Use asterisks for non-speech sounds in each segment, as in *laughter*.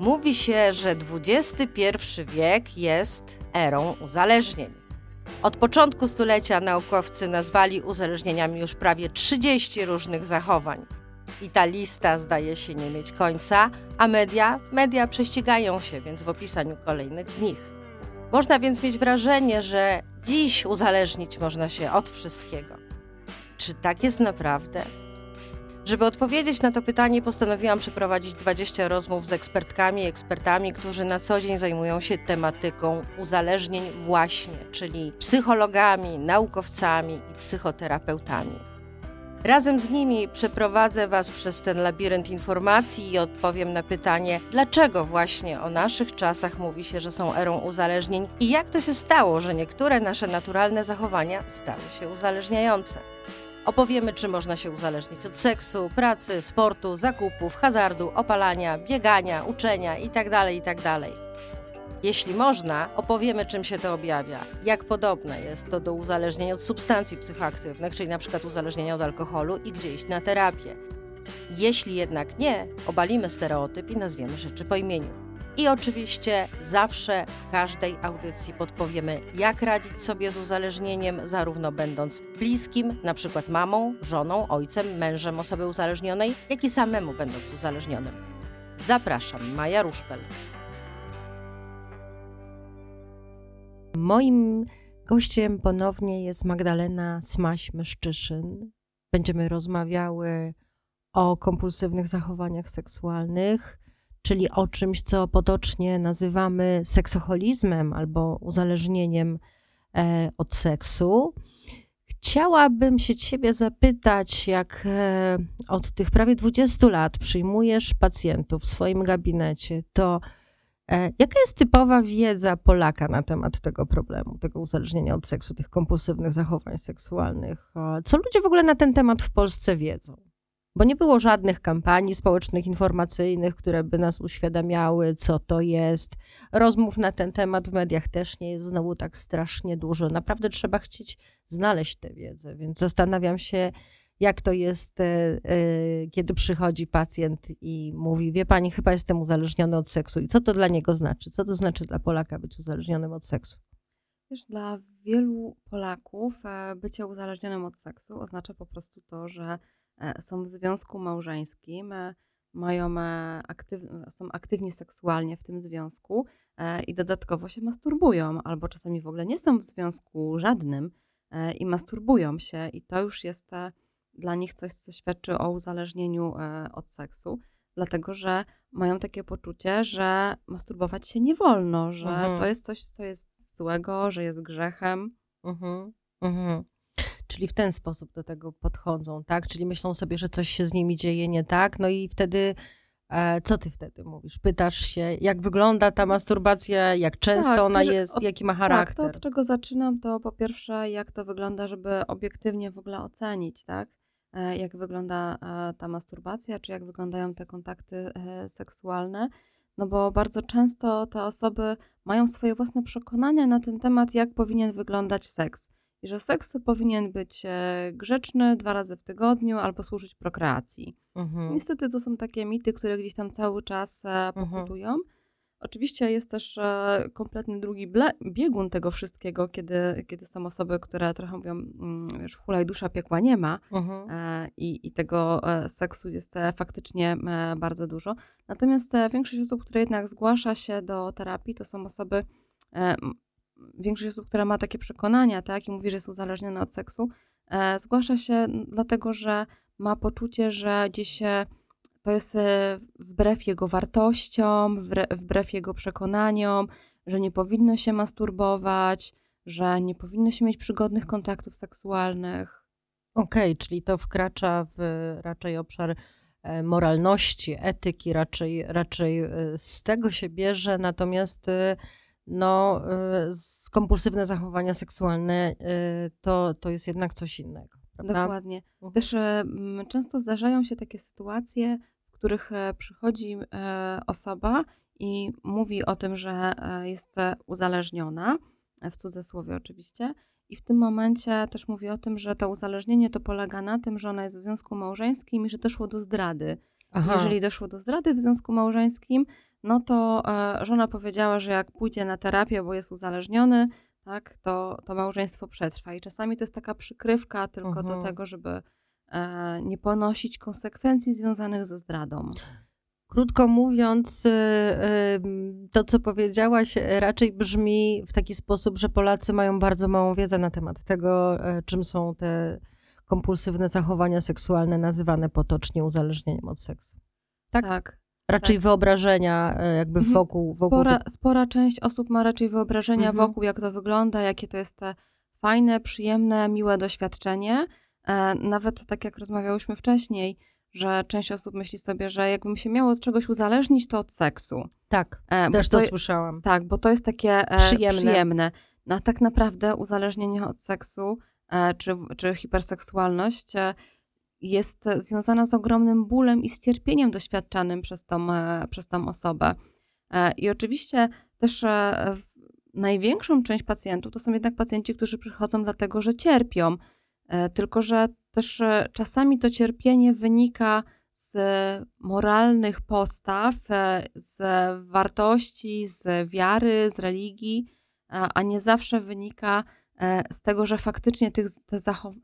Mówi się, że XXI wiek jest erą uzależnień. Od początku stulecia naukowcy nazwali uzależnieniami już prawie 30 różnych zachowań. I ta lista zdaje się nie mieć końca, a media, media prześcigają się więc w opisaniu kolejnych z nich. Można więc mieć wrażenie, że dziś uzależnić można się od wszystkiego. Czy tak jest naprawdę? Żeby odpowiedzieć na to pytanie, postanowiłam przeprowadzić 20 rozmów z ekspertkami i ekspertami, którzy na co dzień zajmują się tematyką uzależnień, właśnie, czyli psychologami, naukowcami i psychoterapeutami. Razem z nimi przeprowadzę Was przez ten labirynt informacji i odpowiem na pytanie, dlaczego właśnie o naszych czasach mówi się, że są erą uzależnień i jak to się stało, że niektóre nasze naturalne zachowania stały się uzależniające. Opowiemy, czy można się uzależnić od seksu, pracy, sportu, zakupów, hazardu, opalania, biegania, uczenia itd. itd. Jeśli można, opowiemy, czym się to objawia, jak podobne jest to do uzależnienia od substancji psychoaktywnych, czyli np. uzależnienia od alkoholu i gdzie iść na terapię. Jeśli jednak nie, obalimy stereotyp i nazwiemy rzeczy po imieniu. I oczywiście zawsze w każdej audycji podpowiemy, jak radzić sobie z uzależnieniem, zarówno będąc bliskim, na przykład mamą, żoną, ojcem, mężem osoby uzależnionej, jak i samemu będąc uzależnionym. Zapraszam, Maja Ruszpel. Moim gościem ponownie jest Magdalena Smaś-Myszczyszyn. Będziemy rozmawiały o kompulsywnych zachowaniach seksualnych, czyli o czymś, co potocznie nazywamy seksoholizmem albo uzależnieniem e, od seksu. Chciałabym się ciebie zapytać, jak e, od tych prawie 20 lat przyjmujesz pacjentów w swoim gabinecie, to e, jaka jest typowa wiedza Polaka na temat tego problemu, tego uzależnienia od seksu, tych kompulsywnych zachowań seksualnych? Co ludzie w ogóle na ten temat w Polsce wiedzą? Bo nie było żadnych kampanii społecznych, informacyjnych, które by nas uświadamiały, co to jest. Rozmów na ten temat w mediach też nie jest znowu tak strasznie dużo. Naprawdę trzeba chcieć znaleźć tę wiedzę, więc zastanawiam się, jak to jest, e, e, kiedy przychodzi pacjent i mówi: Wie pani, chyba jestem uzależniony od seksu. I co to dla niego znaczy? Co to znaczy dla Polaka być uzależnionym od seksu? Wiesz, dla wielu Polaków e, bycie uzależnionym od seksu oznacza po prostu to, że są w związku małżeńskim, e, mają e, aktyw są aktywni seksualnie w tym związku i dodatkowo się masturbują, albo czasami w ogóle nie są w związku żadnym i masturbują się, i to już jest dla nich coś, co świadczy o uzależnieniu od seksu, dlatego że mają takie poczucie, że masturbować się nie wolno, że mhm. to jest coś, co jest złego, że jest grzechem. Mhm. Mhm. Czyli w ten sposób do tego podchodzą, tak? Czyli myślą sobie, że coś się z nimi dzieje nie tak, no i wtedy e, co ty wtedy mówisz? Pytasz się, jak wygląda ta masturbacja, jak często tak, ona jest, od, jaki ma charakter? Tak, to od czego zaczynam, to po pierwsze, jak to wygląda, żeby obiektywnie w ogóle ocenić, tak? E, jak wygląda e, ta masturbacja, czy jak wyglądają te kontakty seksualne. No bo bardzo często te osoby mają swoje własne przekonania na ten temat, jak powinien wyglądać seks i że seks powinien być e, grzeczny dwa razy w tygodniu albo służyć prokreacji. Mhm. Niestety to są takie mity, które gdzieś tam cały czas e, mhm. pokutują. Mhm. Oczywiście jest też e, kompletny drugi biegun tego wszystkiego, kiedy, kiedy są osoby, które trochę mówią, mm, wiesz, hulaj dusza piekła nie ma mhm. i, i tego seksu jest faktycznie bardzo dużo. Natomiast większość osób, które jednak zgłasza się do terapii, to są osoby większość osób, która ma takie przekonania, tak, i mówi, że jest uzależniona od seksu, e, zgłasza się dlatego, że ma poczucie, że gdzieś to jest e, wbrew jego wartościom, wbrew jego przekonaniom, że nie powinno się masturbować, że nie powinno się mieć przygodnych kontaktów seksualnych. Okej, okay, czyli to wkracza w raczej obszar e, moralności, etyki, raczej, raczej z tego się bierze, natomiast no, y, kompulsywne zachowania seksualne y, to, to jest jednak coś innego. Prawda? Dokładnie. Mhm. Też y, często zdarzają się takie sytuacje, w których e, przychodzi e, osoba i mówi o tym, że e, jest uzależniona, w cudzysłowie oczywiście, i w tym momencie też mówi o tym, że to uzależnienie to polega na tym, że ona jest w związku małżeńskim i że doszło do zdrady. Aha. Jeżeli doszło do zdrady w związku małżeńskim, no to e, żona powiedziała, że jak pójdzie na terapię, bo jest uzależniony, tak, to, to małżeństwo przetrwa. I czasami to jest taka przykrywka tylko do Mhm. tego, żeby e, nie ponosić konsekwencji związanych ze zdradą. Krótko mówiąc, y, to co powiedziałaś raczej brzmi w taki sposób, że Polacy mają bardzo małą wiedzę na temat tego, e, czym są te kompulsywne zachowania seksualne nazywane potocznie uzależnieniem od seksu. Tak? tak. Raczej wyobrażenia e, jakby Mhm. wokół, wokół Spora, tych- spora część osób ma raczej wyobrażenia Mhm. wokół, jak to wygląda, jakie to jest te fajne, przyjemne, miłe doświadczenie. E, nawet tak jak rozmawiałyśmy wcześniej, że część osób myśli sobie, że jakbym się miało od czegoś uzależnić, to od seksu. Tak, E, bo też to to- słyszałam. Tak, bo to jest takie e, Przyjemne. przyjemne. No, a tak naprawdę uzależnienie od seksu czy, czy hiperseksualność jest związana z ogromnym bólem i z cierpieniem doświadczanym przez tą, e, przez tą osobę. E, I oczywiście też e, największą część pacjentów to są jednak pacjenci, którzy przychodzą dlatego, że cierpią. Tylko, że też czasami to cierpienie wynika z moralnych postaw, z wartości, z wiary, z religii, a nie zawsze wynika e, z tego, że faktycznie tych,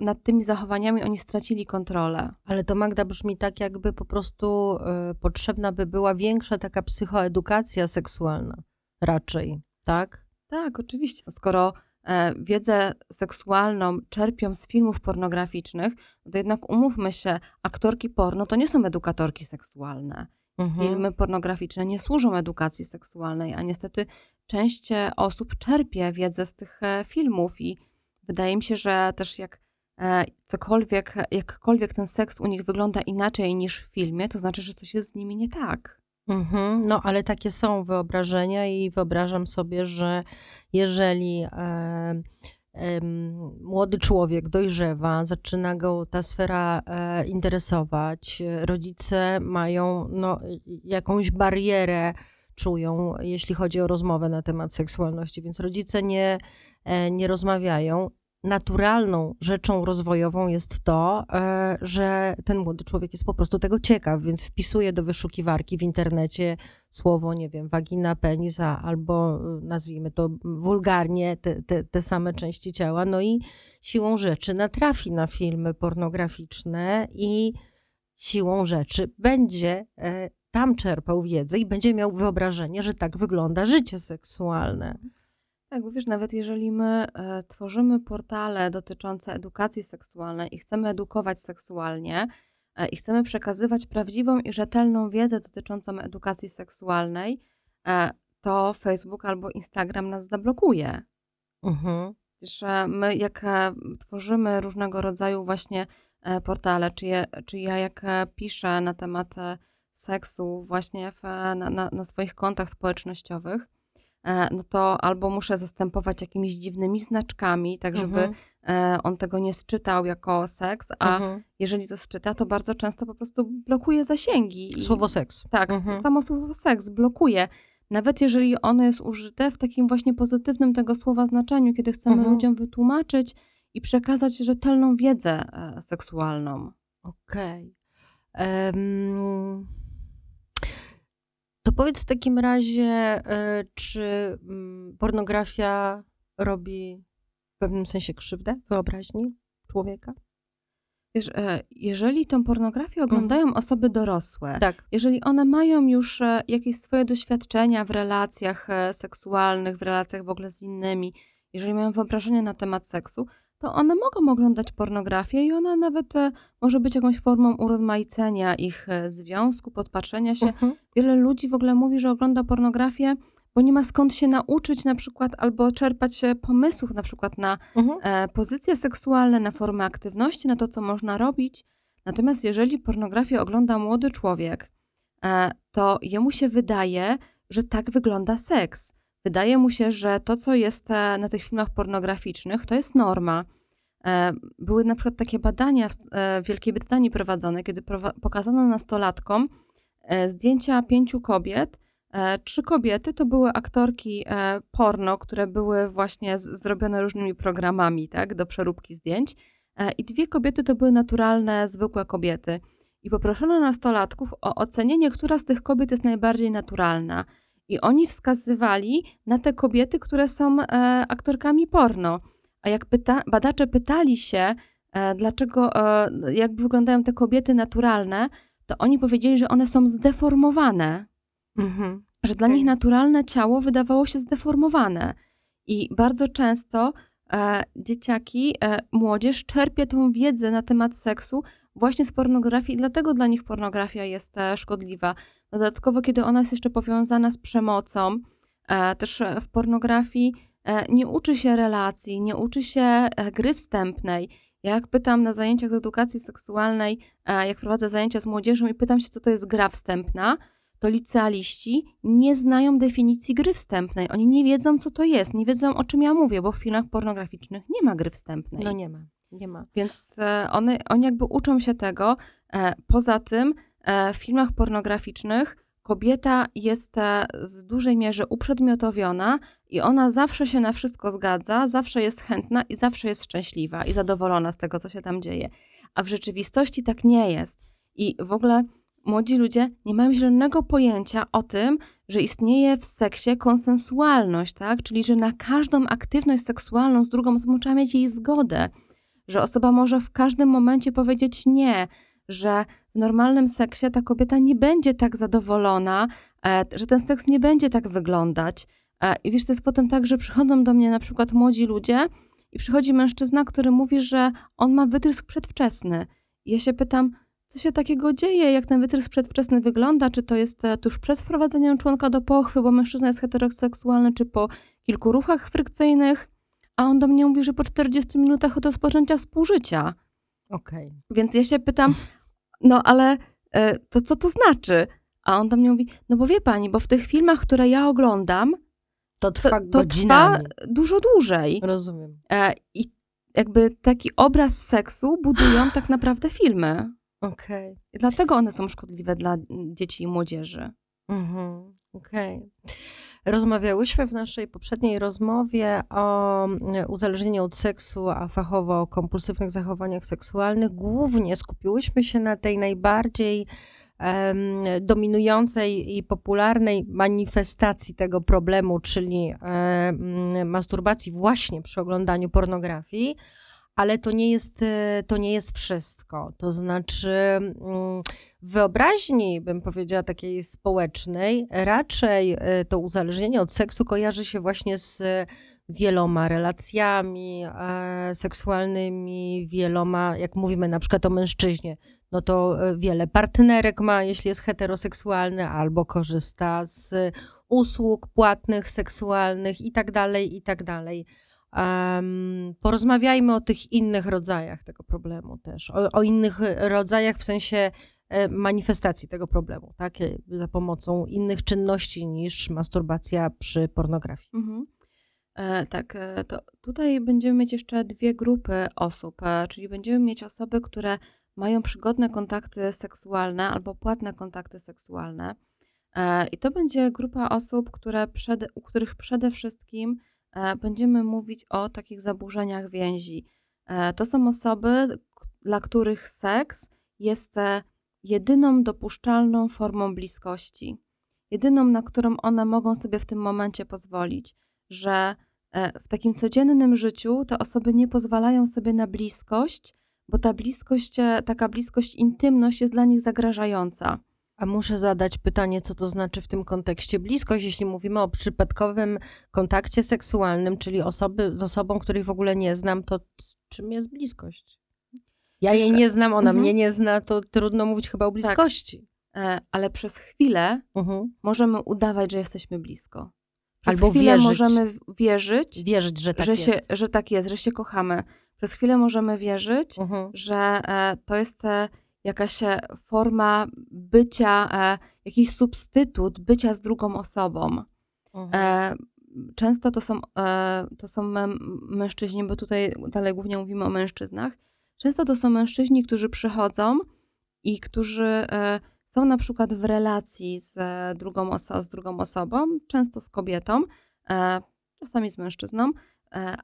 nad tymi zachowaniami oni stracili kontrolę. Ale to Magda brzmi tak, jakby po prostu e, potrzebna by była większa taka psychoedukacja seksualna. Raczej, tak? Tak, oczywiście. Skoro e, wiedzę seksualną czerpią z filmów pornograficznych, no to jednak umówmy się, aktorki porno to nie są edukatorki seksualne. Mhm. Filmy pornograficzne nie służą edukacji seksualnej, a niestety część e, osób czerpie wiedzę z tych e, filmów i wydaje mi się, że też jak e, cokolwiek, jakkolwiek ten seks u nich wygląda inaczej niż w filmie, to znaczy, że coś jest z nimi nie tak. Mhm, No, ale takie są wyobrażenia i wyobrażam sobie, że jeżeli e, młody człowiek dojrzewa, zaczyna go ta sfera e, interesować, rodzice mają no, jakąś barierę, czują, jeśli chodzi o rozmowę na temat seksualności, więc rodzice nie, e, nie rozmawiają. Naturalną rzeczą rozwojową jest to, e, że ten młody człowiek jest po prostu tego ciekaw, więc wpisuje do wyszukiwarki w internecie słowo, nie wiem, wagina, penis, a- albo e, nazwijmy to wulgarnie te, te, te same części ciała. No i siłą rzeczy natrafi na filmy pornograficzne i siłą rzeczy będzie e, tam czerpał wiedzę i będzie miał wyobrażenie, że tak wygląda życie seksualne. Tak, bo wiesz, nawet jeżeli my e, tworzymy portale dotyczące edukacji seksualnej i chcemy edukować seksualnie e, i chcemy przekazywać prawdziwą i rzetelną wiedzę dotyczącą edukacji seksualnej, e, to Facebook albo Instagram nas zablokuje. Mhm. że my jak tworzymy różnego rodzaju właśnie portale, czy, je, czy ja jak piszę na temat seksu właśnie w, na, na, na swoich kontach społecznościowych, no to albo muszę zastępować jakimiś dziwnymi znaczkami, tak żeby Mhm. e, on tego nie sczytał jako seks, a Mhm. jeżeli to sczyta, to bardzo często po prostu blokuje zasięgi. Słowo seks. tak, Mhm. samo słowo seks blokuje. Nawet jeżeli ono jest użyte w takim właśnie pozytywnym tego słowa znaczeniu, kiedy chcemy Mhm. ludziom wytłumaczyć i przekazać rzetelną wiedzę e, seksualną. Okej. Em, To powiedz w takim razie, e, czy mm, pornografia robi w pewnym sensie krzywdę wyobraźni człowieka? Wiesz, e, jeżeli tą pornografię oglądają osoby dorosłe, Tak. jeżeli one mają już e, jakieś swoje doświadczenia w relacjach seksualnych, w relacjach w ogóle z innymi, jeżeli mają wyobrażenie na temat seksu, to one mogą oglądać pornografię i ona nawet e, może być jakąś formą urozmaicenia ich e, związku, podpatrzenia się. Mhm. Wiele ludzi w ogóle mówi, że ogląda pornografię, bo nie ma skąd się nauczyć na przykład albo czerpać e, pomysłów na przykład na e, pozycje seksualne, na formy aktywności, na to, co można robić. Natomiast jeżeli pornografię ogląda młody człowiek, to jemu się wydaje, że tak wygląda seks. Wydaje mu się, że to, co jest e, na tych filmach pornograficznych, to jest norma. E, Były na przykład takie badania w e, Wielkiej Brytanii prowadzone, kiedy pokazano nastolatkom zdjęcia pięciu kobiet. Trzy kobiety to były aktorki porno, które były właśnie zrobione różnymi programami tak, do przeróbki zdjęć. I dwie kobiety to były naturalne, zwykłe kobiety. i poproszono nastolatków o ocenienie, która z tych kobiet jest najbardziej naturalna. I oni wskazywali na te kobiety, które są e, aktorkami porno. A jak pyta, badacze pytali się, e, dlaczego, e, jak wyglądają te kobiety naturalne, to oni powiedzieli, że one są zdeformowane. Mhm. Że dla nich naturalne ciało wydawało się zdeformowane. I bardzo często dzieciaki, e, młodzież czerpie tą wiedzę na temat seksu właśnie z pornografii, i dlatego dla nich pornografia jest e, szkodliwa. Dodatkowo, kiedy ona jest jeszcze powiązana z przemocą, e, też w pornografii e, nie uczy się relacji, nie uczy się e, gry wstępnej. Jak pytam na zajęciach z edukacji seksualnej, jak prowadzę zajęcia z młodzieżą i pytam się, co to jest gra wstępna, to licealiści nie znają definicji gry wstępnej. Oni nie wiedzą, co to jest, nie wiedzą, o czym ja mówię, bo w filmach pornograficznych nie ma gry wstępnej. No nie ma, nie ma. Więc e, one, oni jakby uczą się tego. E, poza tym e, w filmach pornograficznych kobieta jest w dużej mierze uprzedmiotowiona i ona zawsze się na wszystko zgadza, zawsze jest chętna i zawsze jest szczęśliwa i zadowolona z tego, co się tam dzieje. A w rzeczywistości tak nie jest. I w ogóle młodzi ludzie nie mają zielonego pojęcia o tym, że istnieje w seksie konsensualność, tak? Czyli, że na każdą aktywność seksualną z drugą osobą trzeba mieć jej zgodę, że osoba może w każdym momencie powiedzieć nie, że w normalnym seksie ta kobieta nie będzie tak zadowolona, e, że ten seks nie będzie tak wyglądać. E, I wiesz, to jest potem tak, że przychodzą do mnie na przykład młodzi ludzie i przychodzi mężczyzna, który mówi, że on ma wytrysk przedwczesny. I ja się pytam, co się takiego dzieje, jak ten wytrysk przedwczesny wygląda, czy to jest e, tuż przed wprowadzeniem członka do pochwy, bo mężczyzna jest heteroseksualny, czy po kilku ruchach frykcyjnych, a on do mnie mówi, że po 40 minutach od rozpoczęcia współżycia. Okej. Okay. Więc ja się pytam, no ale e, to co to znaczy? A on do mnie mówi, no bo wie pani, bo w tych filmach, które ja oglądam, to trwa to, to trwa dużo dłużej. Rozumiem. E, I jakby taki obraz seksu budują tak naprawdę filmy. Okej. Okay. Dlatego one są szkodliwe dla dzieci i młodzieży. Mhm. Okej. Okay. Rozmawiałyśmy w naszej poprzedniej rozmowie o mm, uzależnieniu od seksu, a fachowo o kompulsywnych zachowaniach seksualnych. Głównie skupiłyśmy się na tej najbardziej um, dominującej i popularnej manifestacji tego problemu, czyli um, masturbacji właśnie przy oglądaniu pornografii ale to nie jest, e, to nie jest wszystko. To znaczy, mm, w wyobraźni, bym powiedziała, takiej społecznej, raczej e, to uzależnienie od seksu kojarzy się właśnie z wieloma relacjami e, seksualnymi, wieloma, jak mówimy na przykład o mężczyźnie, no to wiele partnerek ma, jeśli jest heteroseksualny, albo korzysta z usług płatnych, seksualnych i tak dalej, i tak dalej. Um, porozmawiajmy o tych innych rodzajach tego problemu też, o, o innych rodzajach w sensie e, manifestacji tego problemu, tak? E, za pomocą innych czynności niż masturbacja przy pornografii. Mhm. E, tak, e, to tutaj będziemy mieć jeszcze dwie grupy osób, e, czyli będziemy mieć osoby, które mają przygodne kontakty seksualne albo płatne kontakty seksualne. E, I to będzie grupa osób, które przed, u których przede wszystkim E, będziemy mówić o takich zaburzeniach więzi. E, to są osoby, dla których seks jest e, jedyną dopuszczalną formą bliskości, jedyną, na którą one mogą sobie w tym momencie pozwolić, że w takim codziennym życiu te osoby nie pozwalają sobie na bliskość, bo ta bliskość, taka bliskość, intymność jest dla nich zagrażająca. A muszę zadać pytanie, co to znaczy w tym kontekście bliskość, jeśli mówimy o przypadkowym kontakcie seksualnym, czyli osoby z osobą, której w ogóle nie znam, to czym jest bliskość? Ja jej nie znam, ona mhm. mnie nie zna, to trudno mówić chyba o tak. bliskości. Tak. ale przez chwilę mhm. możemy udawać, że jesteśmy blisko. Przez Albo chwilę wierzyć. możemy wierzyć, wierzyć że, tak że, jest. Się, że tak jest, że się kochamy. Przez chwilę możemy wierzyć, mhm. że e, to jest e, jakaś e, forma bycia, e, jakiś substytut bycia z drugą osobą. Mhm. E, często to są, to są mężczyźni, bo tutaj dalej głównie mówimy o mężczyznach. Często to są mężczyźni, którzy przychodzą i którzy są na przykład w relacji z drugą, oso- z drugą osobą, często z kobietą, czasami z mężczyzną,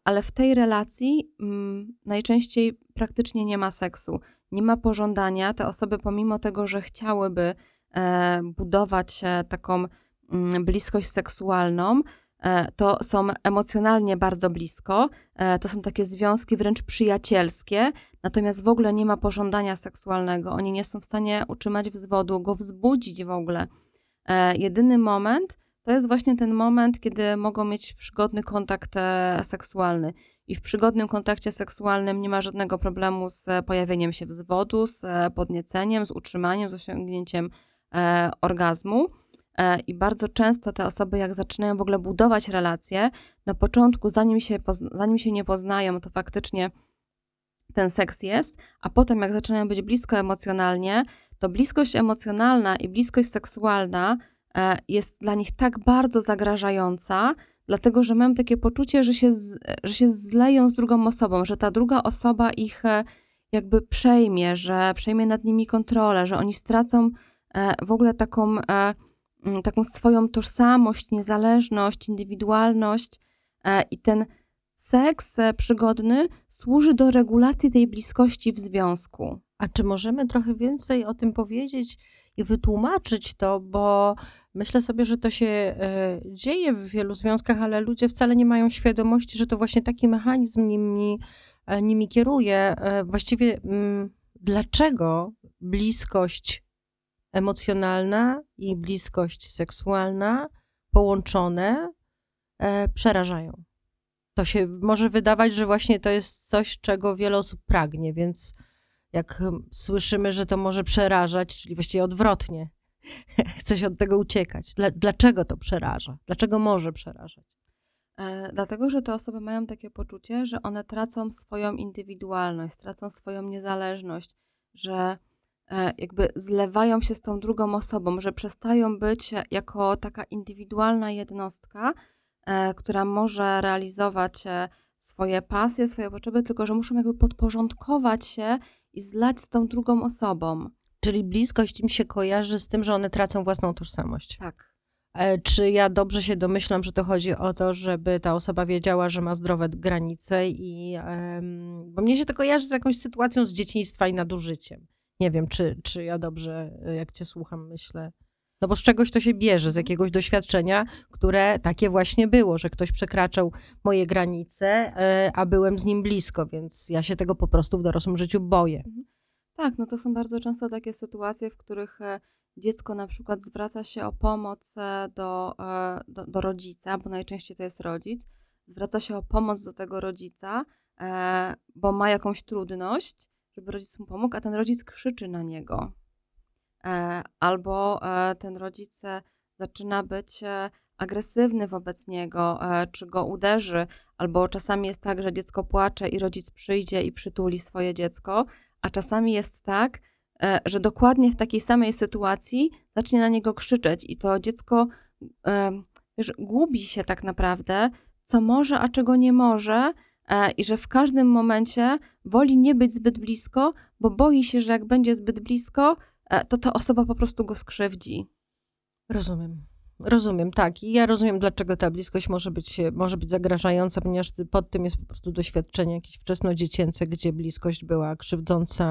ale w tej relacji mm, najczęściej praktycznie nie ma seksu nie ma pożądania. Te osoby, pomimo tego, że chciałyby e, budować taką mm, bliskość seksualną, E, to są emocjonalnie bardzo blisko, e, to są takie związki wręcz przyjacielskie, natomiast w ogóle nie ma pożądania seksualnego, oni nie są w stanie utrzymać wzwodu, go wzbudzić w ogóle. Jedyny moment to jest właśnie ten moment, kiedy mogą mieć przygodny kontakt seksualny. I w przygodnym kontakcie seksualnym nie ma żadnego problemu z pojawieniem się wzwodu, z podnieceniem, z utrzymaniem, z osiągnięciem orgazmu. E, I bardzo często te osoby, jak zaczynają w ogóle budować relacje, na początku, zanim się, zanim się nie poznają, to faktycznie ten seks jest, a potem, jak zaczynają być blisko emocjonalnie, to bliskość emocjonalna i bliskość seksualna e, jest dla nich tak bardzo zagrażająca, dlatego że mają takie poczucie, że się, że się zleją z drugą osobą, że ta druga osoba ich e, jakby przejmie, że przejmie nad nimi kontrolę, że oni stracą w ogóle taką taką swoją tożsamość, niezależność, indywidualność e, i ten seks e, przygodny służy do regulacji tej bliskości w związku. A czy możemy trochę więcej o tym powiedzieć i wytłumaczyć to, bo myślę sobie, że to się e, dzieje w wielu związkach, ale ludzie wcale nie mają świadomości, że to właśnie taki mechanizm nimi, nimi kieruje. Właściwie mm, dlaczego bliskość emocjonalna i bliskość seksualna połączone e, przerażają. To się może wydawać, że właśnie to jest coś, czego wiele osób pragnie, więc jak słyszymy, że to może przerażać, czyli właściwie odwrotnie, *laughs* chce się od tego uciekać. Dlaczego to przeraża? Dlaczego może przerażać? E, dlatego, że te osoby mają takie poczucie, że one tracą swoją indywidualność, tracą swoją niezależność, że E, jakby zlewają się z tą drugą osobą, że przestają być jako taka indywidualna jednostka, e, która może realizować swoje pasje, swoje potrzeby, tylko że muszą jakby podporządkować się i zlać z tą drugą osobą. Czyli bliskość im się kojarzy z tym, że one tracą własną tożsamość. Tak. Czy ja dobrze się domyślam, że to chodzi o to, żeby ta osoba wiedziała, że ma zdrowe granice i... Bo mnie się to kojarzy z jakąś sytuacją z dzieciństwa i nadużyciem. Nie wiem, czy, czy ja dobrze, jak cię słucham, myślę. No bo z czegoś to się bierze, z jakiegoś doświadczenia, które takie właśnie było, że ktoś przekraczał moje granice, e, a byłem z nim blisko, więc ja się tego po prostu w dorosłym życiu boję. Mhm. Tak, no to są bardzo często takie sytuacje, w których e, dziecko na przykład zwraca się o pomoc e, do, do, do rodzica, bo najczęściej to jest rodzic, zwraca się o pomoc do tego rodzica, bo ma jakąś trudność żeby rodzic mu pomógł, a ten rodzic krzyczy na niego. E, albo e, ten rodzic e, zaczyna być agresywny wobec niego, czy go uderzy, albo czasami jest tak, że dziecko płacze i rodzic przyjdzie i przytuli swoje dziecko, a czasami jest tak, że dokładnie w takiej samej sytuacji zacznie na niego krzyczeć i to dziecko wiesz, gubi się tak naprawdę, co może, a czego nie może, E, i że w każdym momencie woli nie być zbyt blisko, bo boi się, że jak będzie zbyt blisko, e, to ta osoba po prostu go skrzywdzi. Rozumiem. Rozumiem, tak. I ja rozumiem, dlaczego ta bliskość może być, może być zagrażająca, ponieważ pod tym jest po prostu doświadczenie jakieś wczesnodziecięce, gdzie bliskość była krzywdząca,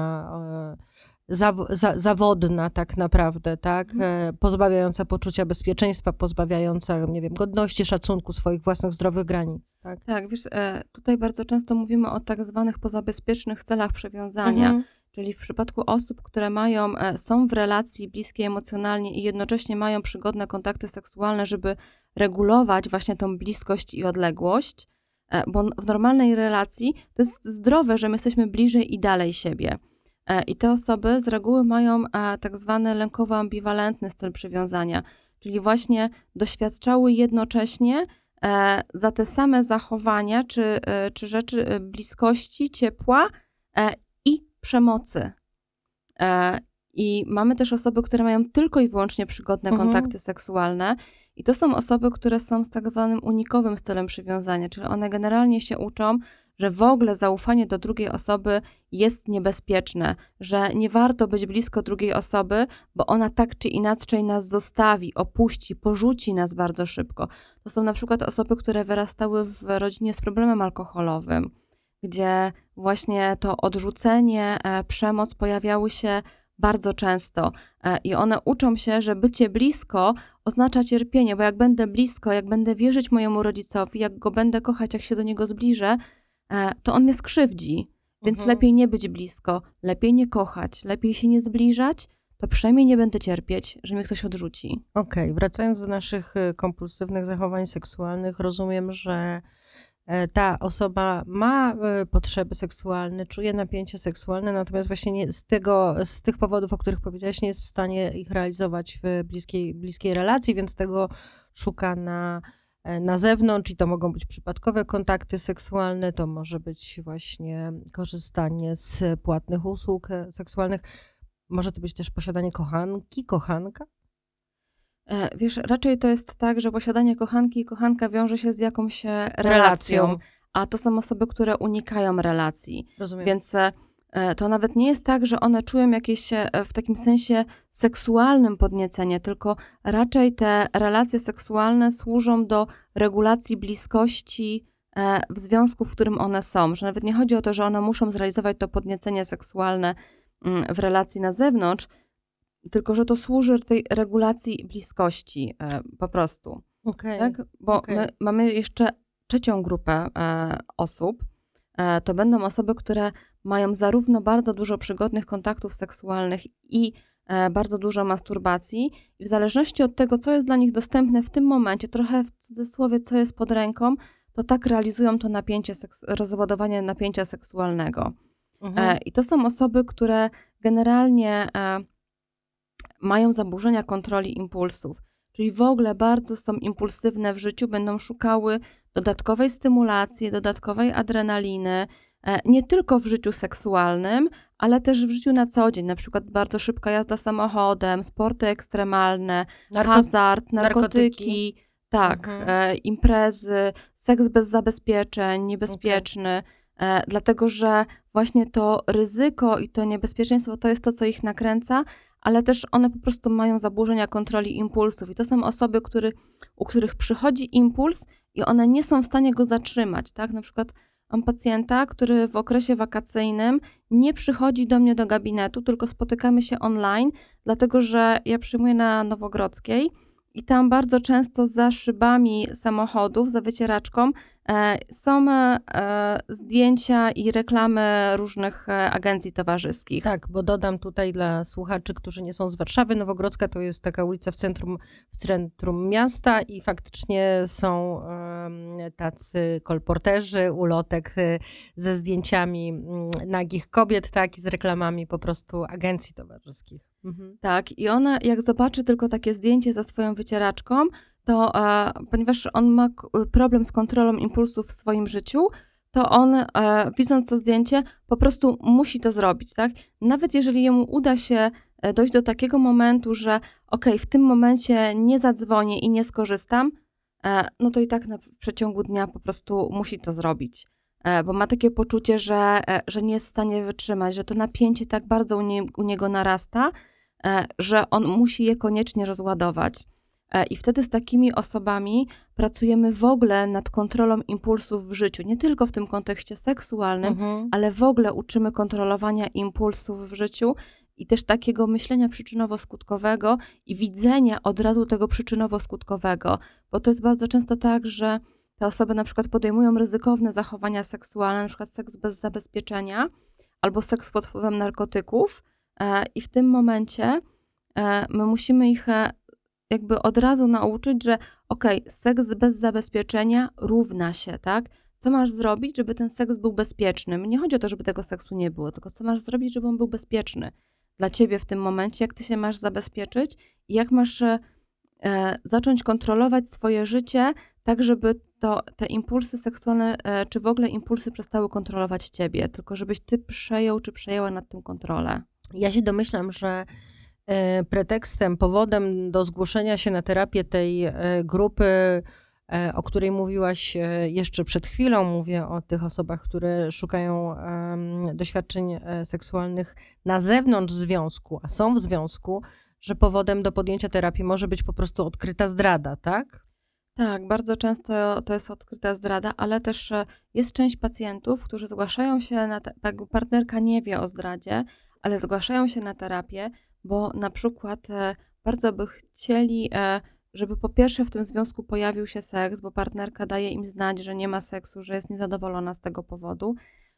e, zaw, za, zawodna tak naprawdę, tak? Mhm. E, pozbawiająca poczucia bezpieczeństwa, pozbawiająca, nie wiem, godności, szacunku swoich własnych zdrowych granic, tak? Tak, wiesz, e, tutaj bardzo często mówimy o tak zwanych pozabezpiecznych celach przewiązania, mhm. Czyli w przypadku osób, które mają, e, są w relacji bliskiej emocjonalnie i jednocześnie mają przygodne kontakty seksualne, żeby regulować właśnie tą bliskość i odległość, bo w normalnej relacji to jest zdrowe, że my jesteśmy bliżej i dalej siebie. E, I te osoby z reguły mają e, tak zwany lękowo-ambiwalentny styl przywiązania, czyli właśnie doświadczały jednocześnie e, za te same zachowania czy, czy rzeczy bliskości, ciepła przemocy. I mamy też osoby, które mają tylko i wyłącznie przygodne mhm. kontakty seksualne. I to są osoby, które są z tak zwanym unikowym stylem przywiązania, czyli one generalnie się uczą, że w ogóle zaufanie do drugiej osoby jest niebezpieczne, że nie warto być blisko drugiej osoby, bo ona tak czy inaczej nas zostawi, opuści, porzuci nas bardzo szybko. To są na przykład osoby, które wyrastały w rodzinie z problemem alkoholowym, gdzie właśnie to odrzucenie, e, przemoc pojawiały się bardzo często e, i one uczą się, że bycie blisko oznacza cierpienie, bo jak będę blisko, jak będę wierzyć mojemu rodzicowi, jak go będę kochać, jak się do niego zbliżę, e, to on mnie skrzywdzi. Więc Mhm. lepiej nie być blisko, lepiej nie kochać, lepiej się nie zbliżać, to przynajmniej nie będę cierpieć, że mnie ktoś odrzuci. Okej, wracając do naszych y, kompulsywnych zachowań seksualnych, rozumiem, że ta osoba ma e, potrzeby seksualne, czuje napięcie seksualne, natomiast właśnie nie, z, tego, z tych powodów, o których powiedziałaś, nie jest w stanie ich realizować w bliskiej, bliskiej relacji, więc tego szuka na, e, na zewnątrz i to mogą być przypadkowe kontakty seksualne, to może być właśnie korzystanie z płatnych usług e, seksualnych. Może to być też posiadanie kochanki, kochanka? E, Wiesz, raczej to jest tak, że posiadanie kochanki i kochanka wiąże się z jakąś e, relacją, Relacją. a to są osoby, które unikają relacji. Rozumiem. Więc e, to nawet nie jest tak, że one czują jakieś w takim sensie seksualnym podniecenie, tylko raczej te relacje seksualne służą do regulacji bliskości w związku, w którym one są. Że nawet nie chodzi o to, że one muszą zrealizować to podniecenie seksualne mm, w relacji na zewnątrz, tylko że to służy tej regulacji bliskości e, po prostu Okej. tak? Bo okej. my mamy jeszcze trzecią grupę e, osób. E, to będą osoby, które mają zarówno bardzo dużo przygodnych kontaktów seksualnych i bardzo dużo masturbacji. I w zależności od tego, co jest dla nich dostępne w tym momencie, trochę w cudzysłowie, co jest pod ręką, to tak realizują to napięcie, rozładowanie napięcia seksualnego. Mhm. E, I to są osoby, które generalnie e, mają zaburzenia kontroli impulsów, czyli w ogóle bardzo są impulsywne w życiu, będą szukały dodatkowej stymulacji, dodatkowej adrenaliny, e, nie tylko w życiu seksualnym, ale też w życiu na co dzień, na przykład bardzo szybka jazda samochodem, sporty ekstremalne, Narko- hazard, narkotyki. narkotyki. Tak, Mhm. e, imprezy, seks bez zabezpieczeń, niebezpieczny, e, dlatego że właśnie to ryzyko i to niebezpieczeństwo to jest to, co ich nakręca, ale też one po prostu mają zaburzenia kontroli impulsów. I to są osoby, który, u których przychodzi impuls i one nie są w stanie go zatrzymać. Tak? Na przykład mam pacjenta, który w okresie wakacyjnym nie przychodzi do mnie do gabinetu, tylko spotykamy się online, dlatego że ja przyjmuję na Nowogrodzkiej. I tam bardzo często za szybami samochodów, za wycieraczką są e, zdjęcia i reklamy różnych e, agencji towarzyskich. Tak, bo dodam tutaj dla słuchaczy, którzy nie są z Warszawy, Nowogrodzka to jest taka ulica w centrum, w centrum miasta i faktycznie są tacy kolporterzy, ulotek e, ze zdjęciami mm, nagich kobiet, tak, i z reklamami po prostu agencji towarzyskich. Mhm. Tak, i ona jak zobaczy tylko takie zdjęcie za swoją wycieraczką, to e, ponieważ on ma k- problem z kontrolą impulsów w swoim życiu, to on e, widząc to zdjęcie po prostu musi to zrobić, tak? Nawet jeżeli jemu uda się e, dojść do takiego momentu, że okej, w tym momencie nie zadzwonię i nie skorzystam, e, no to i tak na, przeciągu dnia po prostu musi to zrobić. E, bo ma takie poczucie, że, e, że nie jest w stanie wytrzymać, że to napięcie tak bardzo u, nie, u niego narasta, że on musi je koniecznie rozładować. E, I wtedy z takimi osobami pracujemy w ogóle nad kontrolą impulsów w życiu, nie tylko w tym kontekście seksualnym, Mhm. ale w ogóle uczymy kontrolowania impulsów w życiu i też takiego myślenia przyczynowo-skutkowego i widzenia od razu tego przyczynowo-skutkowego, bo to jest bardzo często tak, że te osoby na przykład podejmują ryzykowne zachowania seksualne, na przykład seks bez zabezpieczenia albo seks pod wpływem narkotyków e, i w tym momencie e, my musimy ich jakby od razu nauczyć, że okej, seks bez zabezpieczenia równa się, tak? Co masz zrobić, żeby ten seks był bezpieczny? Nie chodzi o to, żeby tego seksu nie było, tylko co masz zrobić, żeby on był bezpieczny dla ciebie w tym momencie, jak ty się masz zabezpieczyć i jak masz e, e, zacząć kontrolować swoje życie, tak żeby to, te impulsy seksualne, e, czy w ogóle impulsy przestały kontrolować ciebie, tylko żebyś ty przejął czy przejęła nad tym kontrolę. Ja się domyślam, że pretekstem, powodem do zgłoszenia się na terapię tej e, grupy, e, o której mówiłaś e, jeszcze przed chwilą, mówię o tych osobach, które szukają doświadczeń e, seksualnych na zewnątrz związku, a są w związku, że powodem do podjęcia terapii może być po prostu odkryta zdrada, tak? Tak, bardzo często to jest odkryta zdrada, ale też e, jest część pacjentów, którzy zgłaszają się na, te, partnerka nie wie o zdradzie, ale zgłaszają się na terapię, bo na przykład e, bardzo by chcieli, e, żeby po pierwsze w tym związku pojawił się seks, bo partnerka daje im znać, że nie ma seksu, że jest niezadowolona z tego powodu.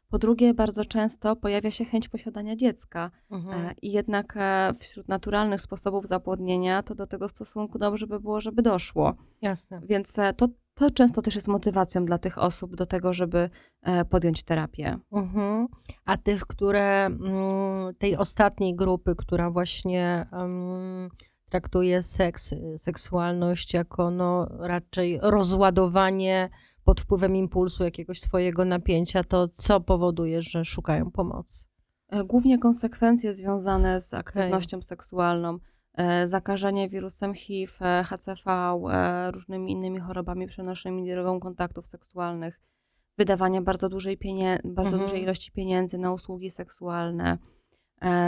Po drugie, bardzo często pojawia się chęć posiadania dziecka. Mhm. I jednak wśród naturalnych sposobów zapłodnienia, to do tego stosunku dobrze by było, żeby doszło. Jasne. Więc to to często też jest motywacją dla tych osób do tego, żeby e, podjąć terapię. Mhm. A tych, które mm, tej ostatniej grupy, która właśnie um, traktuje seks, seksualność jako no, raczej rozładowanie pod wpływem impulsu jakiegoś swojego napięcia, to co powoduje, że szukają pomocy? E, głównie konsekwencje związane z aktywnością okay. seksualną zakażenie wirusem HIV, e, HCV, e, różnymi innymi chorobami przenoszonymi drogą kontaktów seksualnych, wydawanie bardzo dużej, pienie- bardzo mhm. dużej ilości pieniędzy na usługi seksualne,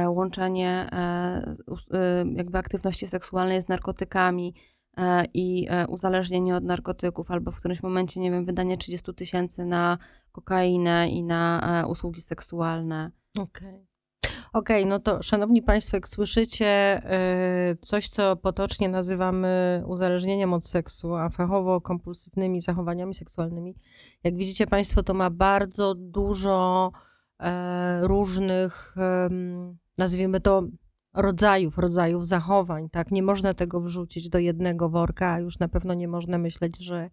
łączenie jakby aktywności seksualnej z narkotykami i uzależnienie od narkotyków, albo w którymś momencie, nie wiem, wydanie 30 tysięcy na kokainę i na usługi seksualne. Okej. Okay. Okej, okay, no to szanowni Państwo, jak słyszycie y, coś, co potocznie nazywamy uzależnieniem od seksu, a fachowo kompulsywnymi zachowaniami seksualnymi, jak widzicie Państwo, to ma bardzo dużo e, różnych, nazwijmy to, rodzajów, rodzajów zachowań, tak? Nie można tego wrzucić do jednego worka, a już na pewno nie można myśleć, że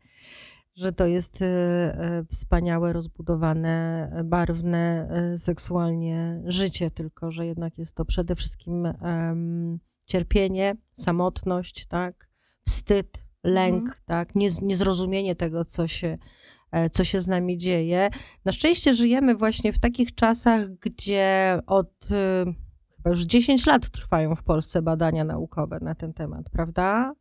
że to jest e, e, wspaniałe, rozbudowane, barwne e, seksualnie życie, tylko że jednak jest to przede wszystkim cierpienie, samotność, tak, wstyd, lęk, mhm. tak, niezrozumienie tego, co się, co się z nami dzieje. Na szczęście żyjemy właśnie w takich czasach, gdzie od chyba już 10 lat trwają w Polsce badania naukowe na ten temat, prawda?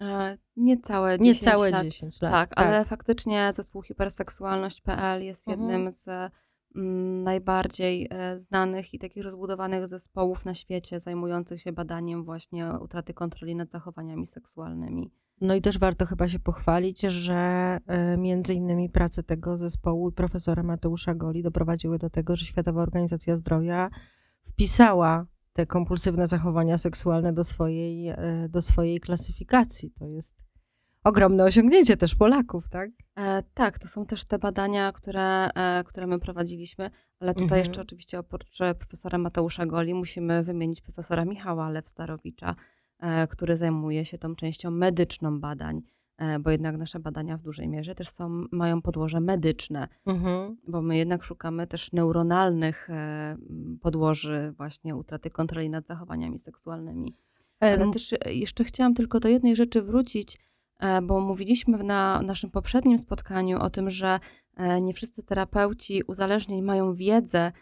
E, niecałe 10 Niecałe lat. 10 lat. Tak, ale tak. faktycznie zespół hiperseksualność.pl jest mhm. jednym z mm, najbardziej e, znanych i takich rozbudowanych zespołów na świecie zajmujących się badaniem właśnie utraty kontroli nad zachowaniami seksualnymi. No i też warto chyba się pochwalić, że e, między innymi prace tego zespołu profesora Mateusza Goli doprowadziły do tego, że Światowa Organizacja Zdrowia wpisała te kompulsywne zachowania seksualne do swojej, e, do swojej klasyfikacji. To jest ogromne osiągnięcie też Polaków, tak? E, tak, to są też te badania, które, e, które my prowadziliśmy, ale tutaj mhm. jeszcze oczywiście oprócz profesora Mateusza Goli musimy wymienić profesora Michała Lew-Starowicza, e, który zajmuje się tą częścią medyczną badań. E, bo jednak nasze badania w dużej mierze też są, mają podłoże medyczne, mhm. bo my jednak szukamy też neuronalnych e, podłoży właśnie utraty kontroli nad zachowaniami seksualnymi. Ale też e, jeszcze chciałam tylko do jednej rzeczy wrócić, bo mówiliśmy na naszym poprzednim spotkaniu o tym, że nie wszyscy terapeuci uzależnień mają wiedzę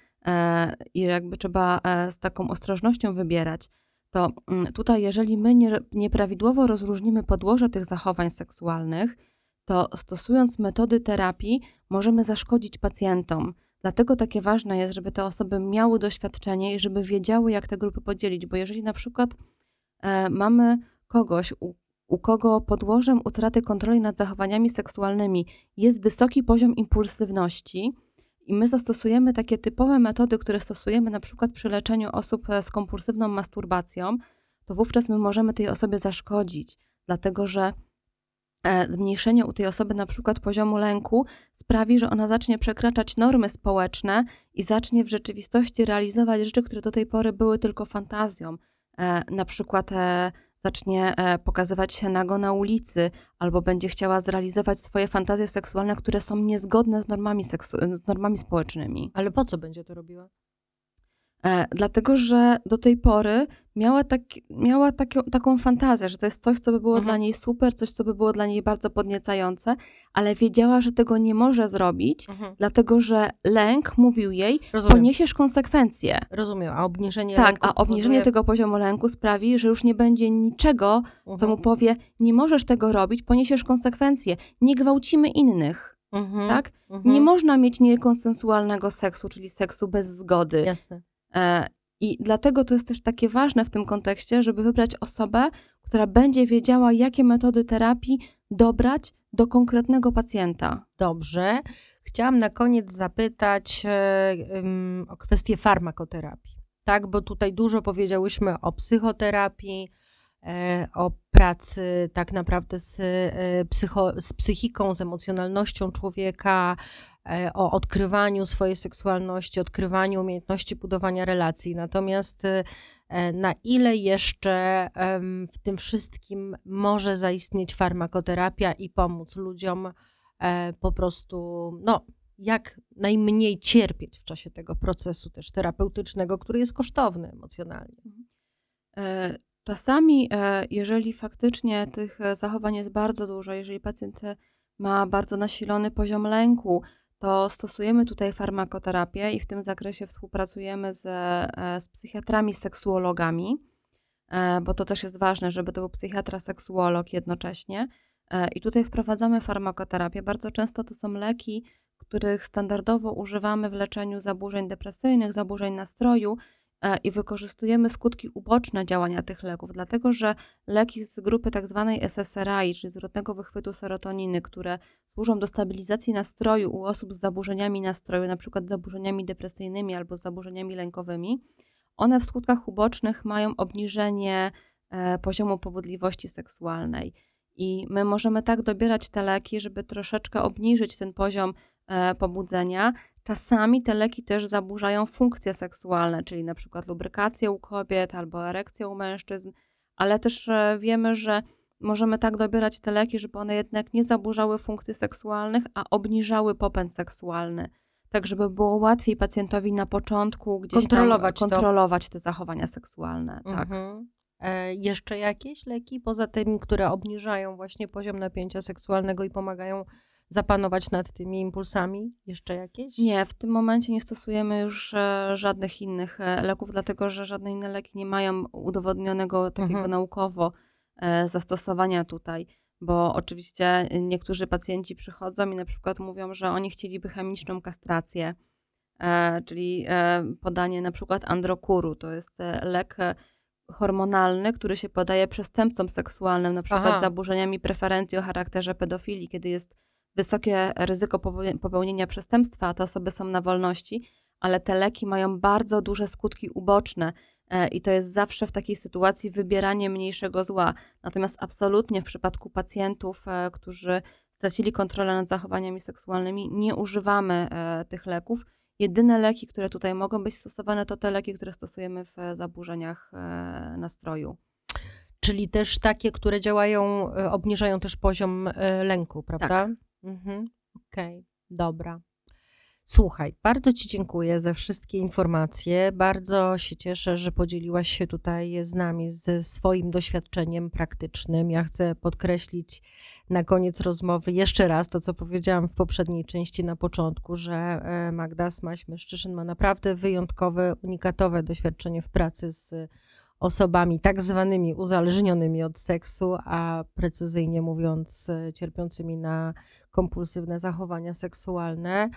i jakby trzeba z taką ostrożnością wybierać to mm, tutaj, jeżeli my nie, nieprawidłowo rozróżnimy podłoże tych zachowań seksualnych, to stosując metody terapii, możemy zaszkodzić pacjentom. Dlatego takie ważne jest, żeby te osoby miały doświadczenie i żeby wiedziały, jak te grupy podzielić, bo jeżeli na przykład e, mamy kogoś, u, u kogo podłożem utraty kontroli nad zachowaniami seksualnymi jest wysoki poziom impulsywności, i my zastosujemy takie typowe metody, które stosujemy na przykład przy leczeniu osób e, z kompulsywną masturbacją, to wówczas my możemy tej osobie zaszkodzić, dlatego że e, zmniejszenie u tej osoby na przykład poziomu lęku sprawi, że ona zacznie przekraczać normy społeczne i zacznie w rzeczywistości realizować rzeczy, które do tej pory były tylko fantazją. E, na przykład zacznie e, pokazywać się nago na ulicy, albo będzie chciała zrealizować swoje fantazje seksualne, które są niezgodne z normami, seksu- z normami społecznymi. Ale po co będzie to robiła? E, dlatego, że do tej pory miała, tak, miała taką fantazję, że to jest coś, co by było mhm. dla niej super, coś, co by było dla niej bardzo podniecające, ale wiedziała, że tego nie może zrobić, mhm. dlatego że lęk mówił jej, Rozumiem. poniesiesz konsekwencje. Rozumiem, a obniżenie tak, lęku. Tak, a obniżenie powoduje... tego poziomu lęku sprawi, że już nie będzie niczego, mhm. co mu powie, nie możesz tego robić, poniesiesz konsekwencje, nie gwałcimy innych. Mhm. Tak? Nie można mieć niekonsensualnego seksu, czyli seksu bez zgody. Jasne. E, I dlatego to jest też takie ważne w tym kontekście, żeby wybrać osobę, która będzie wiedziała, jakie metody terapii dobrać do konkretnego pacjenta. Dobrze. Chciałam na koniec zapytać e, o kwestię farmakoterapii. Tak, bo tutaj dużo powiedziałyśmy o psychoterapii, e, o pracy tak naprawdę z, psycho, z psychiką, z emocjonalnością człowieka, o odkrywaniu swojej seksualności, odkrywaniu umiejętności budowania relacji. Natomiast na ile jeszcze w tym wszystkim może zaistnieć farmakoterapia i pomóc ludziom E, po prostu, no, jak najmniej cierpieć w czasie tego procesu też terapeutycznego, który jest kosztowny emocjonalnie. Mhm. E, czasami, e, jeżeli faktycznie tych zachowań jest bardzo dużo, jeżeli pacjent ma bardzo nasilony poziom lęku, to stosujemy tutaj farmakoterapię i w tym zakresie współpracujemy z, z psychiatrami, seksuologami, bo to też jest ważne, żeby to był psychiatra, seksuolog jednocześnie, E, I tutaj wprowadzamy farmakoterapię. Bardzo często to są leki, których standardowo używamy w leczeniu zaburzeń depresyjnych, zaburzeń nastroju e, i wykorzystujemy skutki uboczne działania tych leków, dlatego że leki z grupy. Tak SSRI, czyli zwrotnego wychwytu serotoniny, które służą do stabilizacji nastroju u osób z zaburzeniami nastroju, np. zaburzeniami depresyjnymi albo zaburzeniami lękowymi, one w skutkach ubocznych mają obniżenie e, poziomu pobudliwości seksualnej. I my możemy tak dobierać te leki, żeby troszeczkę obniżyć ten poziom e, pobudzenia. Czasami te leki też zaburzają funkcje seksualne, czyli na przykład lubrykację u kobiet albo erekcję u mężczyzn, ale też e, wiemy, że możemy tak dobierać te leki, żeby one jednak nie zaburzały funkcji seksualnych, a obniżały popęd seksualny. Tak, żeby było łatwiej pacjentowi na początku gdzieś kontrolować, kontrolować te zachowania seksualne. Tak. Mhm. E, jeszcze jakieś leki, poza tymi, które obniżają właśnie poziom napięcia seksualnego i pomagają zapanować nad tymi impulsami? Jeszcze jakieś? Nie, w tym momencie nie stosujemy już e, żadnych innych e, leków, dlatego że żadne inne leki nie mają udowodnionego takiego mhm. naukowo zastosowania tutaj. Bo oczywiście niektórzy pacjenci przychodzą i na przykład mówią, że oni chcieliby chemiczną kastrację, czyli podanie na przykład androkuru. To jest lek hormonalny, który się podaje przestępcom seksualnym, na przykład Aha. zaburzeniami preferencji o charakterze pedofilii, kiedy jest wysokie ryzyko popełnienia przestępstwa, a te osoby są na wolności, ale te leki mają bardzo duże skutki uboczne e, i to jest zawsze w takiej sytuacji wybieranie mniejszego zła. Natomiast absolutnie w przypadku pacjentów, e, którzy stracili kontrolę nad zachowaniami seksualnymi, nie używamy e, tych leków Jedyne leki, które tutaj mogą być stosowane, to te leki, które stosujemy w zaburzeniach nastroju. Czyli też takie, które działają, obniżają też poziom lęku, prawda? Tak. Mhm. Okej, okay. dobra. Słuchaj, bardzo Ci dziękuję za wszystkie informacje. Bardzo się cieszę, że podzieliłaś się tutaj z nami ze swoim doświadczeniem praktycznym. Ja chcę podkreślić na koniec rozmowy jeszcze raz to, co powiedziałam w poprzedniej części na początku, że e, Magda Smaś-Myszczyszyn ma naprawdę wyjątkowe, unikatowe doświadczenie w pracy z osobami tak zwanymi uzależnionymi od seksu, a precyzyjnie mówiąc, e, cierpiącymi na kompulsywne zachowania seksualne.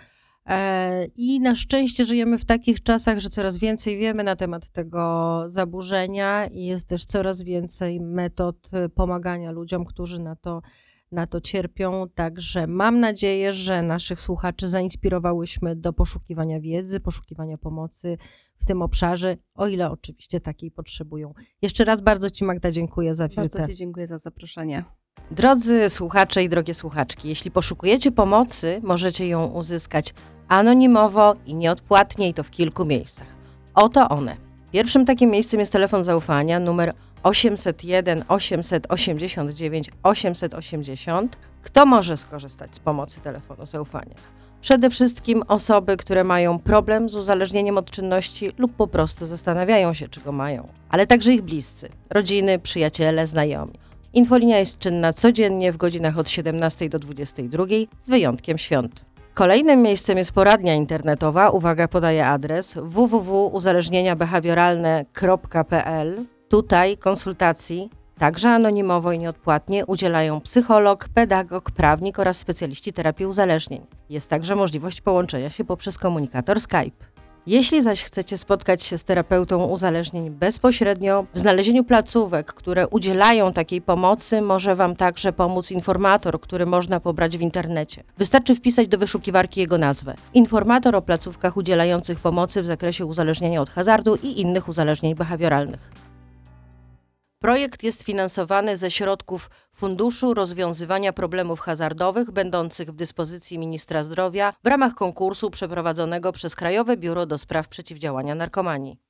E, I na szczęście żyjemy w takich czasach, że coraz więcej wiemy na temat tego zaburzenia i jest też coraz więcej metod pomagania ludziom, którzy na to, na to cierpią. Także mam nadzieję, że naszych słuchaczy zainspirowałyśmy do poszukiwania wiedzy, poszukiwania pomocy w tym obszarze, o ile oczywiście takiej potrzebują. Jeszcze raz bardzo Ci, Magda, dziękuję za wizytę. Bardzo Ci dziękuję za zaproszenie. Drodzy słuchacze i drogie słuchaczki, jeśli poszukujecie pomocy, możecie ją uzyskać anonimowo i nieodpłatnie i to w kilku miejscach. Oto one. Pierwszym takim miejscem jest telefon zaufania numer 801 889 880. Kto może skorzystać z pomocy telefonu zaufania? Przede wszystkim osoby, które mają problem z uzależnieniem od czynności lub po prostu zastanawiają się, czego mają, ale także ich bliscy, rodziny, przyjaciele, znajomi. Infolinia jest czynna codziennie w godzinach od 17 do 22 z wyjątkiem świąt. Kolejnym miejscem jest poradnia internetowa. Uwaga, podaję adres www.uzależnieniabehawioralne.pl. Tutaj konsultacji, także anonimowo i nieodpłatnie, udzielają psycholog, pedagog, prawnik oraz specjaliści terapii uzależnień. Jest także możliwość połączenia się poprzez komunikator Skype. Jeśli zaś chcecie spotkać się z terapeutą uzależnień bezpośrednio, w znalezieniu placówek, które udzielają takiej pomocy, może Wam także pomóc informator, który można pobrać w internecie. Wystarczy wpisać do wyszukiwarki jego nazwę. Informator o placówkach udzielających pomocy w zakresie uzależnienia od hazardu i innych uzależnień behawioralnych. Projekt jest finansowany ze środków Funduszu Rozwiązywania Problemów Hazardowych, będących w dyspozycji Ministra Zdrowia w ramach konkursu przeprowadzonego przez Krajowe Biuro do Spraw Przeciwdziałania Narkomanii.